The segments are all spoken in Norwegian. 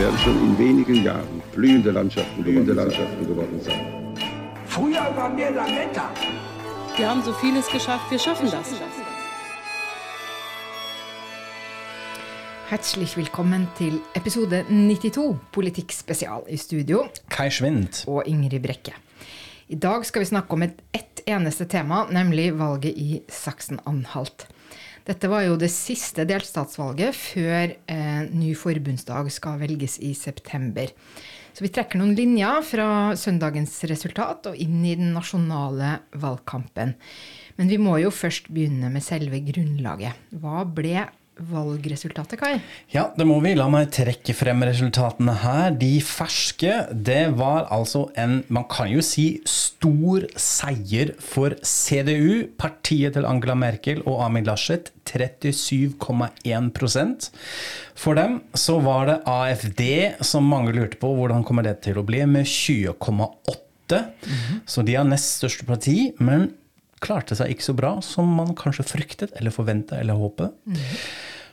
Werden schon in wenigen Jahren blühende Landschaften, blühende Landschaften geworden sein. Früher waren wir Lametta. Wir haben so vieles geschafft, wir schaffen das. Herzlich willkommen til episode 92, Politikkspesial i studio, Kai Schwind. og Ingrid Brekke. I dag skal vi snakke om et eneste tema, nemlig valget i Saksen-Anhalt. Dette var jo det siste delstatsvalget før eh, ny forbundsdag skal velges i september. Så vi trekker noen linjer fra søndagens resultat og inn i den nasjonale valgkampen. Men vi må jo først begynne med selve grunnlaget. Hva ble valgresultatet, Kai? Ja, det må vi. La meg trekke frem resultatene her. De ferske, det var altså en, man kan jo si, stor seier for CDU, partiet til Angela Merkel og Amin Laschet. 37,1% For dem så var det AFD som mange lurte på hvordan kommer det til å bli, med 20,8. Så de har nest største parti, men klarte seg ikke så bra som man kanskje fryktet eller forventa eller håpet.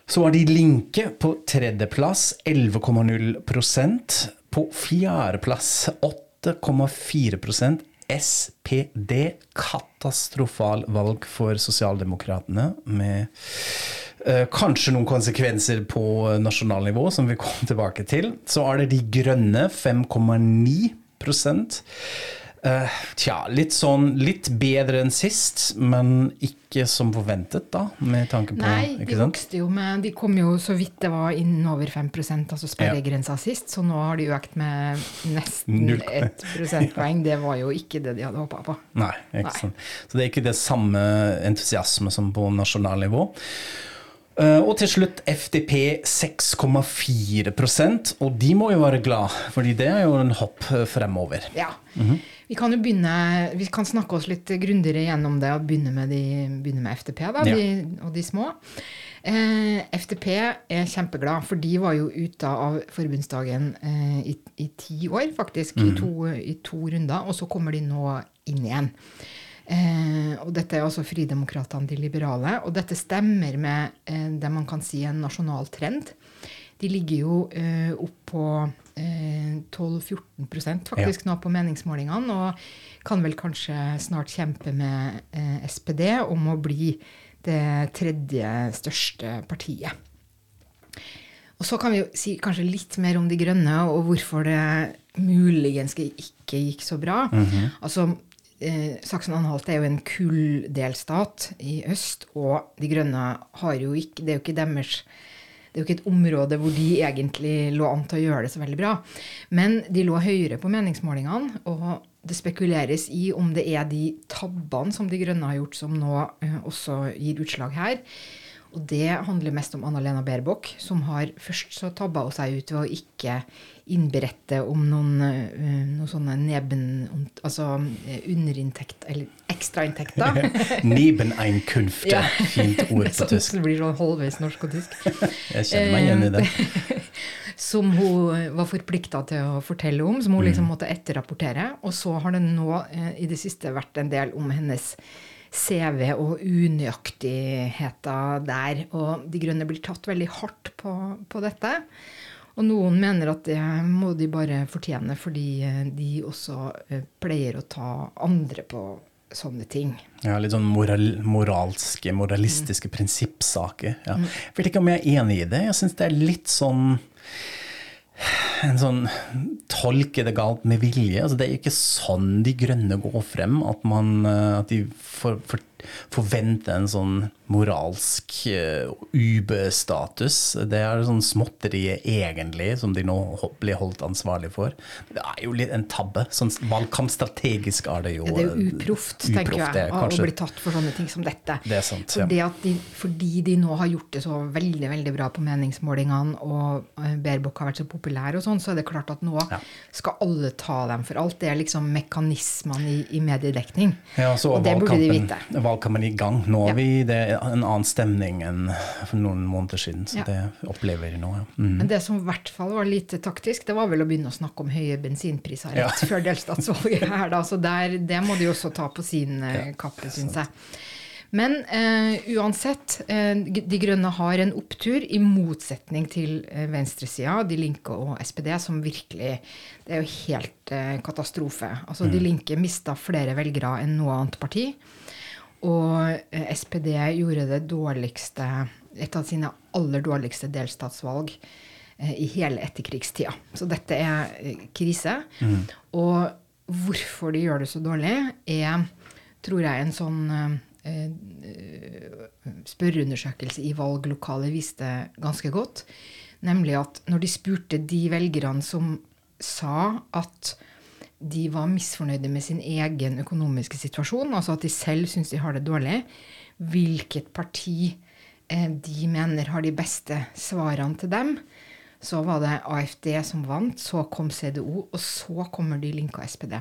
Så var de Linke på tredjeplass, 11,0% På fjerdeplass, 8,4% SPD, katastrofal valg for Sosialdemokratene, med eh, kanskje noen konsekvenser på nasjonalnivå, som vi kom tilbake til. Så er det De Grønne, 5,9 Eh, Tja, litt sånn litt bedre enn sist, men ikke som forventet, da, med tanke på Nei, de vokste jo med De kom jo så vidt det var inn over 5% altså sperregrensa sist, så nå har de økt med nesten Null. ett prosentpoeng. Det var jo ikke det de hadde håpa på. Nei, ikke Nei. sant. Så det er ikke det samme entusiasme som på nasjonalnivå. Uh, Og til slutt FDP 6,4% og de må jo være glad, fordi det er jo en hopp eh, fremover. Ja. Vi kan jo begynne Vi kan snakke oss litt grundigere gjennom det og begynne med, de, begynne med FTP da, Ja. de, og de små. Eh, FTP er kjempeglad, for de var jo ute av forbundsdagen eh, i, i ti år, faktisk. I, to, I to runder. Og så kommer de nå inn igjen. Eh, og dette er altså Fridemokratene, de liberale. Og dette stemmer med eh, det man kan si er en nasjonal trend. De ligger jo eh, opp på eh, 12-14% faktisk nå på meningsmålingene. Og kan vel kanskje snart kjempe med eh, SPD om å bli det tredje største partiet. Og så kan vi jo si kanskje litt mer om De grønne, og hvorfor det muligens ikke gikk så bra. Altså, eh, Saksen-Anhalt er jo en kulldelstat i øst, og De grønne har jo ikke Det er jo ikke deres det er jo ikke et område hvor de egentlig lå an til å gjøre det så veldig bra. Men de lå høyere på meningsmålingene, og det spekuleres i om det er de tabbene som De grønne har gjort, som nå eh, også gir utslag her. Og det handler mest om Anna-Lena Baerbock, som har først så tabba hun seg ut ved å ikke innberette om noen, eh, noen sånne neben... Altså eh, underinntekt, eller ekstrainntekter. Nebeneinkünfte, Ja. fint ord på tysk. Det blir sånn halvveis norsk og tysk. Jeg kjenner meg igjen i det. som hun var forplikta til å fortelle om, som hun Mm. liksom måtte etterrapportere. Og så har det nå eh, i det siste vært en del om hennes CV og unøyaktigheter der. Og De Grønne blir tatt veldig hardt på, på dette. Og noen mener at det må de bare fortjene, fordi eh, de også eh, pleier å ta andre på sånne ting. Ja, litt sånn moral, moralske, moralistiske prinsippsaker. Ja. Jeg vet ikke om jeg er enig i det. Jeg syns det er litt sånn en sånn tolke det galt med vilje. Altså, det er jo ikke sånn de grønne går frem. At, man, eh, at de for, for, forvente en sånn moralsk uh, UB-status. Det er sånn småtteriet egentlig som de nå blir holdt ansvarlig for. Det er jo litt en tabbe. Sånn valgkampstrategisk er det jo. Det er jo eh, uproft, tenker jeg, det å- bli tatt for sånne ting som dette. Det er sant, ja. det at de, fordi de nå har gjort det så veldig veldig bra på meningsmålingene, og eh, Baerbock har vært så populær, og sånn, så er det klart at nå Ja. skal alle ta dem for alt. Det er liksom mekanismene i, i mediedekning. Ja, så og det burde de vite. Valgkampen, i gang. Nå Ja. er vi det er en annen stemning enn for noen måneder siden. Så Ja. det opplever vi nå. Ja. Mm. Men det som i hvert fall var lite taktisk, det var vel å begynne å snakke om høye bensinpriser Ja. rett før delstatsvalget her, da. Så der, det må de også ta på sin eh, kappe, syns jeg. Men eh, uansett, eh, De Grønne har en opptur, i motsetning til eh, venstresida, De Linke og SPD, som virkelig Det er jo helt eh, katastrofe. Altså, De Linke mista flere velgere enn noe annet parti. Og eh, SPD gjorde det dårligste, et av sine aller dårligste delstatsvalg eh, i hele etterkrigstida. Så dette er krise. krise. Og hvorfor de gjør det så dårlig, er, tror jeg, en sånn eh, eh, spørreundersøkelse i valglokalet viste ganske godt. Nemlig at når de spurte de velgerne som sa at de var misfornøyde med sin egen økonomiske situasjon, altså at de selv syns de har det dårlig, hvilket parti eh, de mener har de beste svarene til dem, så var det AFD som vant, så kom CDO, og så kommer De Linke og SPD.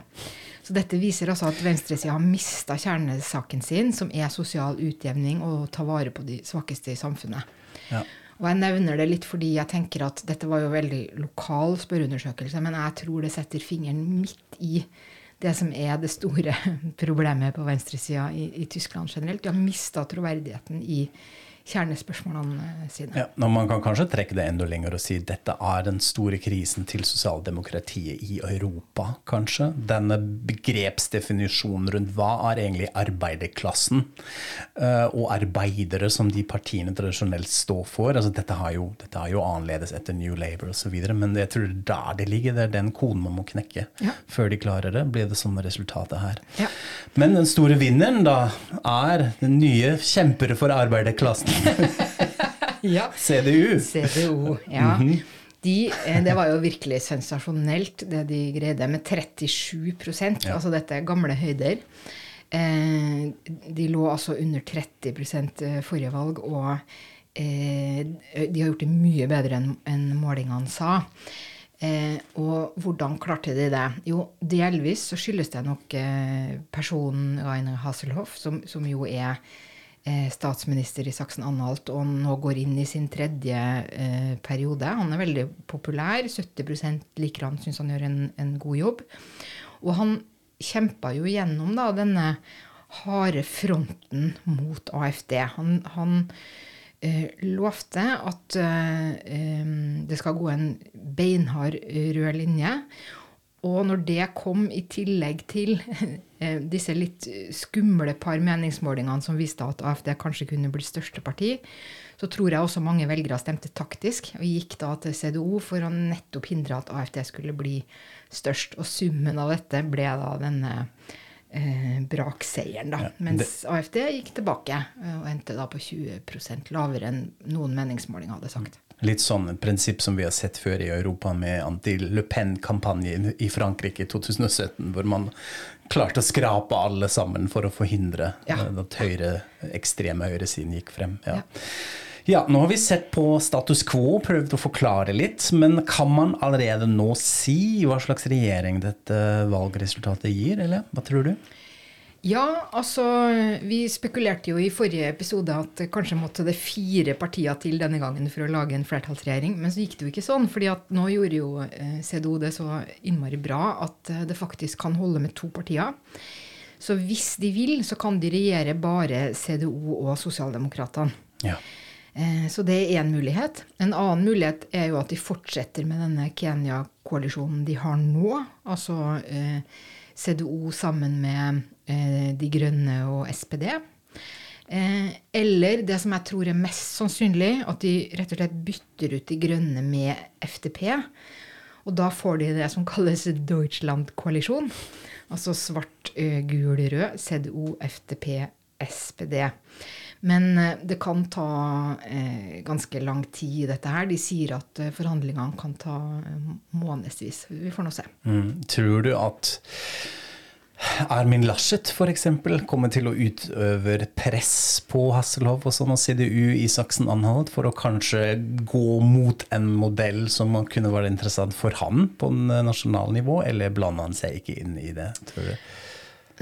Så dette viser altså at venstresida har mista kjernesaken sin, som er sosial utjevning og ta vare på de svakeste i samfunnet. Ja. Og jeg nevner det litt fordi jeg tenker at dette var jo veldig lokal spørreundersøkelse, men jeg tror det setter fingeren midt i det som er det store problemet på venstresida i, i Tyskland generelt. De har mista troverdigheten i kjernespørsmålene sine. Ja, når Man kan kanskje trekke det enda lenger og si dette er den store krisen til sosialdemokratiet i Europa, kanskje. Denne begrepsdefinisjonen rundt hva er egentlig arbeiderklassen eh, og arbeidere som de partiene tradisjonelt står for. Altså, dette, har jo, dette er jo annerledes etter New Labour osv., men jeg tror det er der det ligger. Det er den koden man må knekke. Ja. Før de klarer det, blir det sånn resultatet her. Ja. Men den store vinneren da er den nye kjempere for arbeiderklassen. Ja. CDU. CDU, ja. De, eh, det var jo virkelig sensasjonelt, det de greide, med 37 Altså dette er gamle høyder. Eh, de lå altså under 30 forrige valg, og eh, de har gjort det mye bedre enn en målingene sa. Eh, og hvordan klarte de det? Jo, delvis så skyldes det nok eh, personen Rainer Hasselhoff, som, som jo er eh, statsminister i Saksen-Anhalt og nå går inn i sin tredje eh, periode. Han er veldig populær. 70% liker han, syns han gjør en, en god jobb. Og han kjempa jo gjennom da, denne harde fronten mot AFD. Han, han eh, lovte at eh, eh, det skal gå en beinhard eh, rød linje. Og når det kom i tillegg til eh, disse litt skumle par meningsmålingene som viste at AFD kanskje kunne bli største parti, så tror jeg også mange velgere stemte taktisk og gikk da til CDO for å nettopp hindre at AFD skulle bli størst. Og summen av dette ble da denne eh, brakseieren, da. Mens AFD gikk tilbake eh, og endte da på 20% lavere enn noen meningsmålinger hadde sagt. Litt sånn prinsipp som vi har sett før i Europa med anti-Le Pen-kampanjen i Frankrike i 2017, hvor man klarte å skrape alle sammen for å forhindre Ja. eh, at høyre, ekstreme høyresiden gikk frem. Ja. Ja. ja, nå har vi sett på status quo, prøvd å forklare litt, men kan man allerede nå si hva slags regjering dette valgresultatet gir, eller hva tror du? Ja, altså Vi spekulerte jo i forrige episode at kanskje måtte det fire partier til denne gangen for å lage en flertallsregjering. Men så gikk det jo ikke sånn, fordi at nå gjorde jo eh, CDO det så innmari bra at eh, det faktisk kan holde med to partier. Så hvis de vil, så kan de regjere bare CDO og Sosialdemokratene. Ja. Eh, Så det er én mulighet. En annen mulighet er jo at de fortsetter med denne Kenya-koalisjonen de har nå. Altså eh, CDO sammen med eh, De Grønne og SPD. Eller det som jeg tror er mest sannsynlig, at de rett og slett bytter ut De Grønne med FDP. Og da får de det som kalles Deutschland-koalisjon. Altså svart, gul, rød. CDO, FDP, SPD. Men eh, det kan ta eh, ganske lang tid, dette her. De sier at eh, forhandlingene kan ta eh, månedsvis. Vi får nå se. Mm. Tror du at Armin Laschet f.eks. kommer til å utøve press på Hasselhoff og sånn og CDU i Saksen-Anhalt for å kanskje gå mot en modell som kunne være interessant for han på en nasjonal nivå, eller blander han seg ikke inn i det? tror du?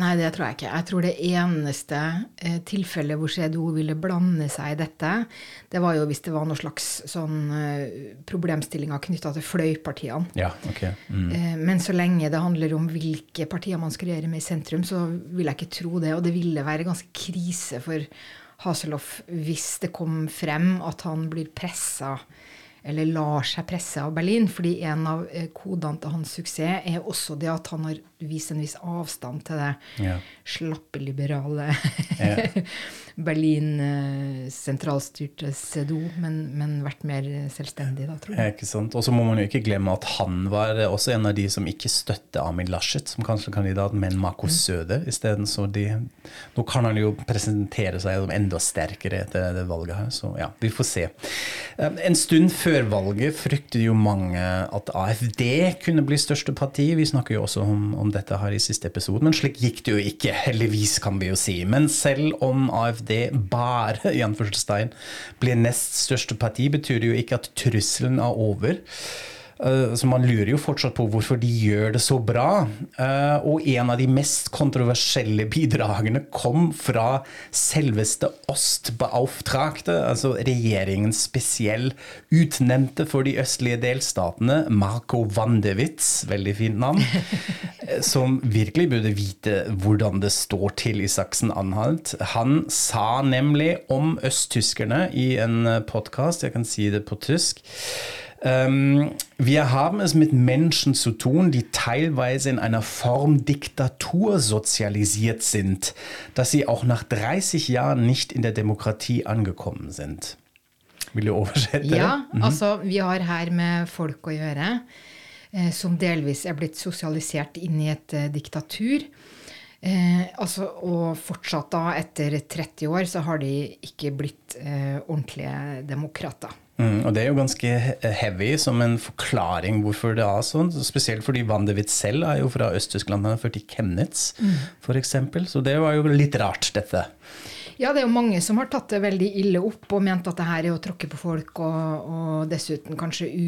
Nei, det tror jeg ikke. Jeg tror det eneste eh, tilfellet hvor CDO ville blande seg i dette, det var jo hvis det var noen slags sånn eh, problemstillinger knytta til fløypartiene. Ja, okay. Mm. Eh, men så lenge det handler om hvilke partier man skal regjere med i sentrum, så vil jeg ikke tro det. Og det ville være ganske krise for Haseloff hvis det kom frem at han blir pressa eller lar seg presse av Berlin. Fordi en av eh, kodene til hans suksess er også det at han har vist en viss avstand til det Ja. slappeliberale Ja. Berlin sentralstyrte CDO, men, men vært mer selvstendig, da, tror jeg. Ja, ikke sant? Og så må man jo ikke glemme at han var også en av de som ikke støtte Amin Laschet som kanskje-kandidat, men mm. Søde isteden. Så de, nå kan han jo presentere seg som enda sterkere etter det valget her. Så ja, vi får se. En stund før valget fryktet jo mange at AFD kunne bli største parti. Vi snakker jo også om, om dette her i siste episode, men slik gikk det jo ikke. Heldigvis, kan vi jo si. Men selv om AFD bare i anførselstegn blir nest største parti, betyr det jo ikke at trusselen er over. Eh, Så man lurer jo fortsatt på hvorfor de gjør det så bra. Eh, Og en av de mest kontroversielle bidragene kom fra selveste Ostbeauftragte, altså regjeringens spesiell utnevnte for de østlige delstatene, Marco Vandewitz, veldig fint navn, eh, som virkelig burde vite hvordan det står til i Saksen-Anhalt. Han sa nemlig om østtyskerne i en podkast, jeg kan si det på tysk Ähm, wir haben es mit Menschen zu tun, die teilweise in einer Form Diktatur sozialisiert sind, dass sie auch nach 30 Jahren nicht in der Demokratie angekommen sind. Vil du oversette det? Ja, altså vi har her med folk å gjøre eh, som delvis er blitt sosialisert inn i et eh, diktatur. Eh, altså, og fortsatt da, etter 30 år, så har de ikke blitt eh, ordentlige demokrater. Mm, og det er jo ganske heavy som en forklaring hvorfor det er sånn. Spesielt fordi Vandewitz selv er jo fra Øst-Tyskland, han er født i Chemnitz f.eks. Så det var jo litt rart, dette. Ja, det er jo mange som har tatt det veldig ille opp og ment at det her er å tråkke på folk, og, og dessuten kanskje u,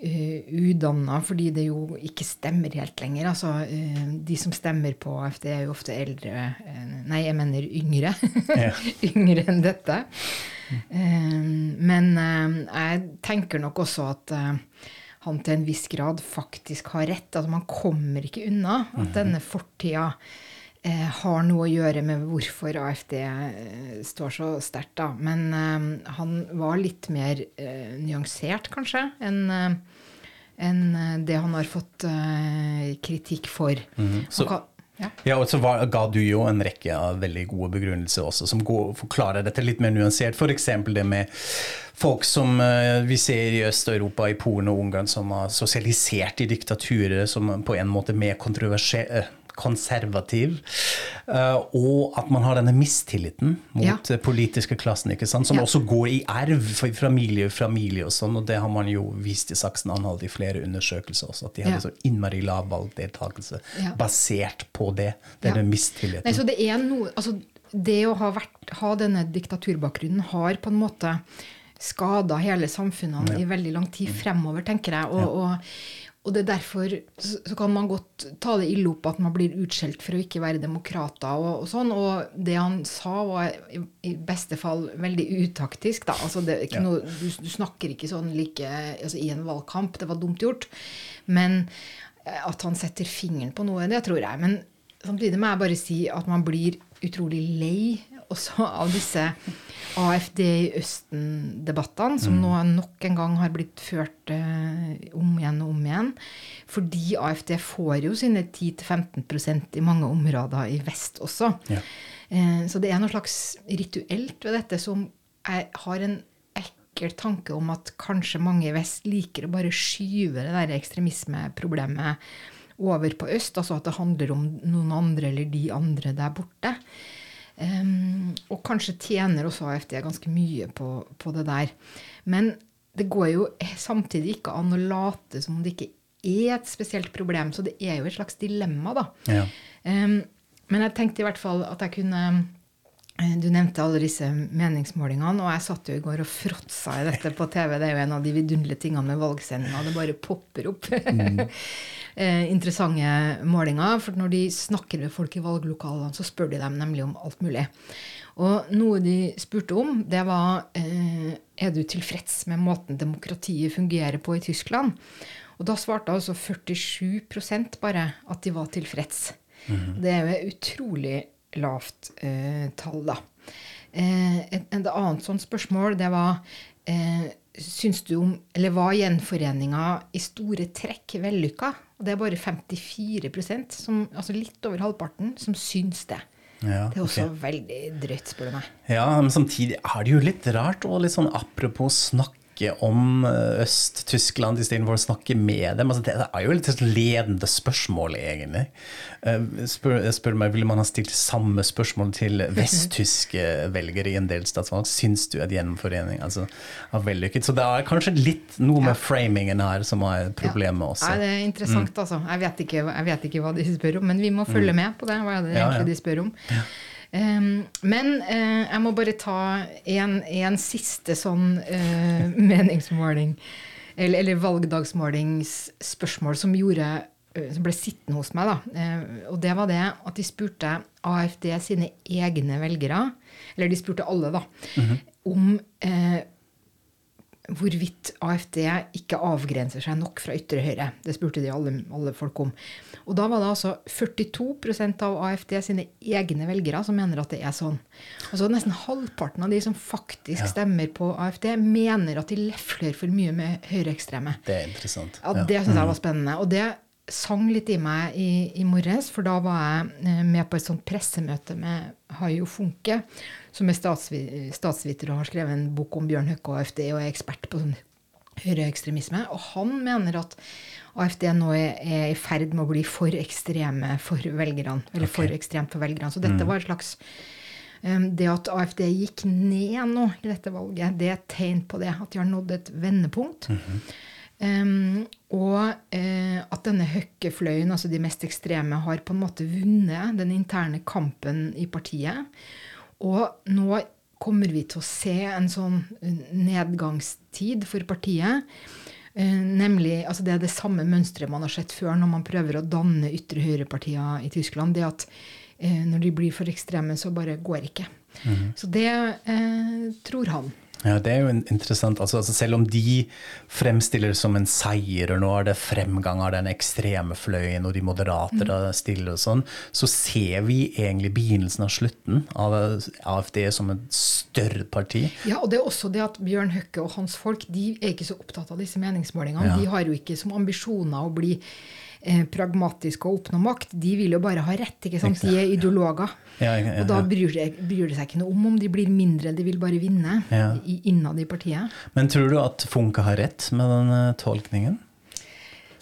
udanna, fordi det jo ikke stemmer helt lenger. Altså, eh, de som stemmer på AFD, er jo ofte eldre eh, Nei, jeg mener yngre. Ja. yngre enn dette. Eh, men eh, jeg tenker nok også at eh, han til en viss grad faktisk har rett. At man kommer ikke unna at denne fortida eh, har noe å gjøre med hvorfor AFD eh, står så sterkt, da. Men eh, han var litt mer eh, nyansert, kanskje, enn eh, eh, det han har fått eh, kritikk for. Så- Han kan- ja. Ja, og så var, ga du jo en rekke av veldig gode begrunnelser også, som går, forklarer dette litt mer nyansert. F.eks. det med folk som eh, vi ser i Øst-Europa, i Polen og Ungarn, som har sosialisert i diktaturer, som på en måte mer kontroversielle eh, konservativ. eh, og at man har denne mistilliten mot Ja. eh, politiske klassen, ikke sant? som Ja. også går i arv fra familie til familie og sånn. Og det har man jo vist i Saksen-Anhalt i flere undersøkelser også, at de hadde Ja. så innmari lav valgdeltakelse Ja. basert på det. Denne Ja. mistilliten. Nei, så det er noe altså, Det å ha, vært, ha denne diktaturbakgrunnen har på en måte skada hele samfunnene i veldig lang tid fremover, tenker jeg. Og, og, og det er derfor så, kan man godt ta det ille opp at man blir utskjelt for å ikke være demokrater og, og sånn. Og det han sa var i, beste fall veldig utaktisk, da. Altså det Ja. noe, du, du snakker ikke sånn like altså, i en valgkamp. Det var dumt gjort. Men eh, at han setter fingeren på noe, det tror jeg. Men samtidig må jeg bare si at man blir utrolig lei også av disse AFD i Østen-debattene, som nå nok en gang har blitt ført eh, om igjen og om igjen. Fordi AFD får jo sine 10-15% i mange områder i vest også. Ja. Eh, så det er noe slags rituelt ved dette som er, har en ekkel tanke om at kanskje mange i vest liker å bare skyve det der ekstremismeproblemet over på øst. Altså at det handler om noen andre eller de andre der borte. Em, og kanskje tjener også AFD ganske mye på, på det der. Men det går jo samtidig ikke an å late som det ikke er et spesielt problem. Så det er jo et slags dilemma, da. Ja. Um, men jeg tenkte i hvert fall at jeg kunne Du nevnte alle disse meningsmålingene, og jeg satt jo i går og fråtsa i dette på TV. Det er jo en av de vidunderlige tingene med valgsendinga. Det bare popper opp. mm. interessante målinger. For når de snakker med folk i valglokalene, så spør de dem nemlig om alt mulig. Og noe de spurte om, det var eh, er du tilfreds med måten demokratiet fungerer på i Tyskland. Og da svarte altså 47% bare at de var tilfreds. Det er jo utrolig lavt eh, tall, da. Eh, et, et annet sånt spørsmål, det var eh, Syns du om Eller var gjenforeninga i store trekk vellykka? Og det er bare 54% som, altså litt over halvparten, som syns det. Ja, det er også okay. veldig drøyt, spør du meg. Ja, men samtidig er det jo litt rart, og litt sånn apropos snakke om eh, Øst-Tyskland istedenfor å snakke med dem. Altså, det er jo litt ledende spørsmål, egentlig. Eh, Spør, spør meg, Ville man ha stilt samme spørsmål til vesttyske velgere i en del statsvalg? Syns du at gjenforening altså, er vellykket? Så det er kanskje litt noe med framingen her som er problemet også. Ja, det er interessant, Mm. altså. Jeg vet, ikke, jeg vet ikke hva de spør om, men vi må følge med på det. Hva er det Ja, egentlig ja. de spør om? Um, men eh, jeg må bare ta en, en siste sånn eh, meningsmåling, eller, eller valgdagsmålingsspørsmål, som, gjorde, eh, som ble sittende hos meg. Da. Og det var det at de spurte AFD sine egne velgere, eller de spurte alle, da, om eh, hvorvidt AFD ikke avgrenser seg nok fra ytre høyre. Det spurte de alle, alle folk om. Og da var det altså 42% av AFD sine egne velgere som mener at det er sånn. Altså Nesten halvparten av de som faktisk stemmer på AFD, mener at de lefler for mye med høyreekstreme. Det er interessant. Ja, det syns jeg var spennende. Og det sang litt i meg i, i morges, for da var jeg eh, med på et sånt pressemøte med Hayo Funke, som er statsvi statsviter og har skrevet en bok om Bjørn Høkke og AFD og er ekspert på sånn høyreekstremisme. Og han mener at AFD nå er, i ferd med å bli for ekstreme for velgerne. Eller for ekstremt for velgerne. Så dette var et slags um, Det at AFD gikk ned nå i dette valget, det er et tegn på det. At de har nådd et vendepunkt. Um, og uh, at denne høkkefløyen, altså de mest ekstreme, har på en måte vunnet den interne kampen i partiet. Og nå kommer vi til å se en sånn nedgangstid for partiet. Eh, nemlig, altså Det er det samme mønsteret man har sett før når man prøver å danne ytre høyrepartier i Tyskland. Det at eh, når de blir for ekstreme, så bare går ikke. Så det eh, tror han. Ja, det er jo interessant. Altså, altså selv om de fremstiller det som en seier, og nå er det fremgang av den ekstreme fløyen, og de moderate mm. stiller og sånn, så ser vi egentlig begynnelsen av slutten av AFD som et større parti. Ja, og det er også det at Bjørn Høkke og hans folk de er ikke så opptatt av disse meningsmålingene. Ja. De har jo ikke som ambisjoner å bli eh, pragmatiske og oppnå makt. De vil jo bare ha rett. ikke sant? De er ideologer. Ja, ja, ja, Og da bryr det, bryr det seg ikke noe om om de blir mindre, de vil bare vinne i, innad i partiet. Men tror du at Funke har rett med den eh, tolkningen?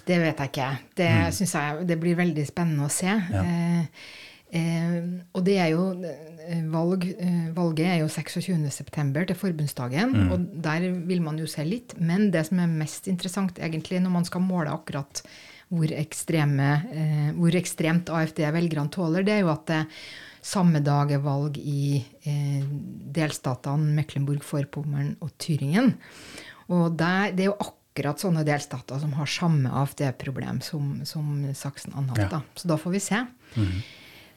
Det vet jeg ikke. Det synes jeg det blir veldig spennende å se. Eh, eh, og det er jo eh, valg, eh, Valget er jo 26.9. til forbundsdagen, og der vil man jo se litt. Men det som er mest interessant egentlig når man skal måle akkurat hvor, ekstreme, eh, hvor ekstremt AFD-velgerne tåler, det er jo at det samme dag er valg i eh, delstatene Mecklenburg-Vorpommern og Tyringen. Og der, det er jo akkurat sånne delstater som har samme AFD-problem som, som Saksen-Anhalt. Ja. Så da får vi se.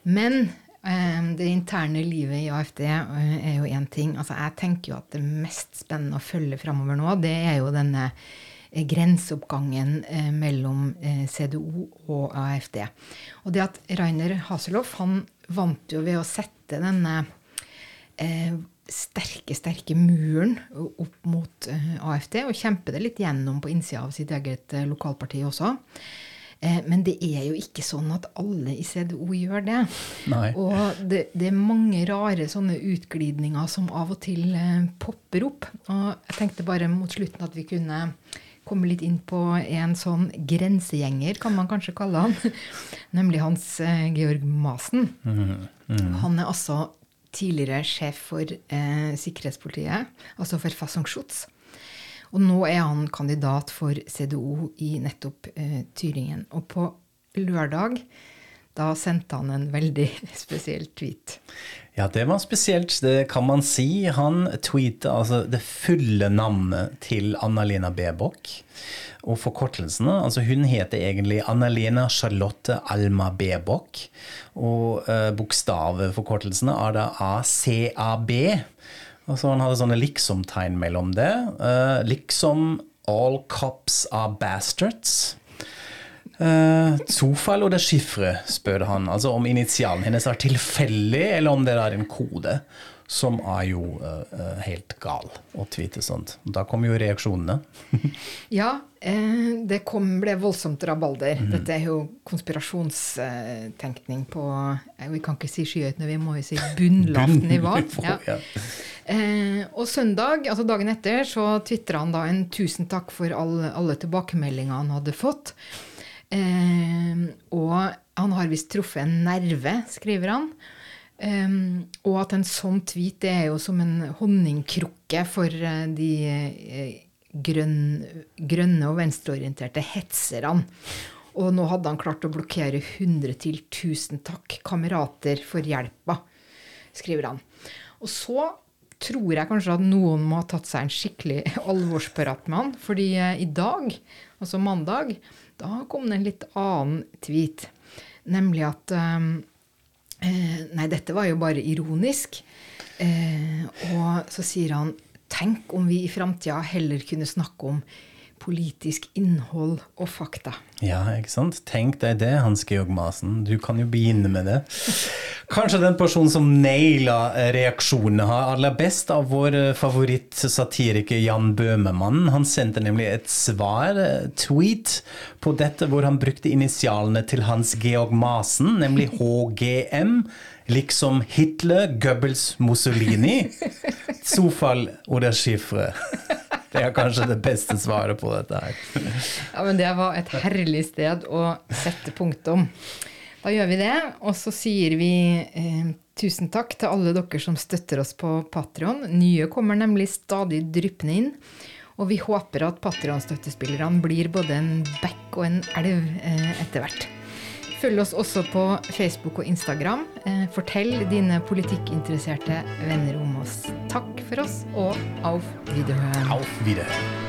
Men eh, det interne livet i AFD eh, er jo én ting. Altså, jeg tenker jo at det mest spennende å følge framover nå, det er jo denne grenseoppgangen eh, mellom eh, CDO og AFD. Og det at Rainer Haseloff han vant jo ved å sette denne eh, sterke, sterke muren opp mot eh, AFD, og kjempe det litt gjennom på innsida av sitt eget eh, lokalparti også. Eh, men det er jo ikke sånn at alle i CDO gjør det. Nei. Og det, det er mange rare sånne utglidninger som av og til eh, popper opp. Og jeg tenkte bare mot slutten at vi kunne komme litt inn på en sånn grensegjenger, kan man kanskje kalle han. Nemlig Hans eh, Georg Masen. Han er altså tidligere sjef for eh, sikkerhetspolitiet, altså for Fassungsschutz. Og nå er han kandidat for CDO i nettopp eh, Tyringen. Og på lørdag da sendte han en veldig spesiell tweet. Ja, det var spesielt, det kan man si. Han tweeta altså det fulle navnet til Annalena Bebok. Og forkortelsene Altså, hun heter egentlig Anna-Lena Charlotte Alma Bebok. Og eh, bokstavforkortelsene er da ACAB. Altså, han hadde sånne liksom-tegn mellom det. Eh, liksom All cops are bastards. Uh, Zufall oder Chiffre, spør han. Altså om initialen hennes er tilfeldig, eller om det er en kode. Som er jo uh, helt gal å tweete sånt. Da kom jo reaksjonene. ja, uh, det kom, ble voldsomt rabalder. Mm. Dette er jo konspirasjonstenkning på Vi kan ikke si skyhøyt, vi må jo si bunnlavt nivå. Ja. ja. Eh, og søndag, altså dagen etter, så tvitra han da en 'tusen takk for all, alle tilbakemeldingene han hadde fått'. Eh, og han har visst truffet en nerve, skriver han. Um, og at en sånn tweet er jo som en honningkrukke for uh, de uh, grønn, grønne og venstreorienterte hetserne. Og nå hadde han klart å blokkere 100 til 1000 takk, kamerater, for hjelpa, skriver han. Og så tror jeg kanskje at noen må ha tatt seg en skikkelig alvorsprat med han. fordi uh, i dag, altså mandag, da kom det en litt annen tweet. Nemlig at um, eh, Nei, dette var jo bare ironisk. Eh, og så sier han Tenk om vi i framtida heller kunne snakke om politisk innhold og fakta. Ja, ikke sant? Tenk deg det, Hans Georg Masen. Du kan jo begynne med det. Kanskje den personen som naila reaksjonene har aller best av vår eh, favorittsatiriker Jan Bøhmemann. Han sendte nemlig et svar, eh, tweet, på dette hvor han brukte initialene til Hans Georg Masen, nemlig HGM. Liksom Hitler, Goebbels, Mussolini. Zufall oder Chiffre. Det er kanskje det beste svaret på dette her. Ja, men det var et herlig sted å sette punktum. Da gjør vi det, og så sier vi eh, tusen takk til alle dere som støtter oss på Patrion. Nye kommer nemlig stadig dryppende inn. Og vi håper at Patrion-støttespillerne blir både en bekk og en elv eh, etter hvert. Følg oss også på Facebook og Instagram. Eh, fortell dine politikkinteresserte venner om oss. Takk for oss, og auf Wiederhören. Auf Wiederhören.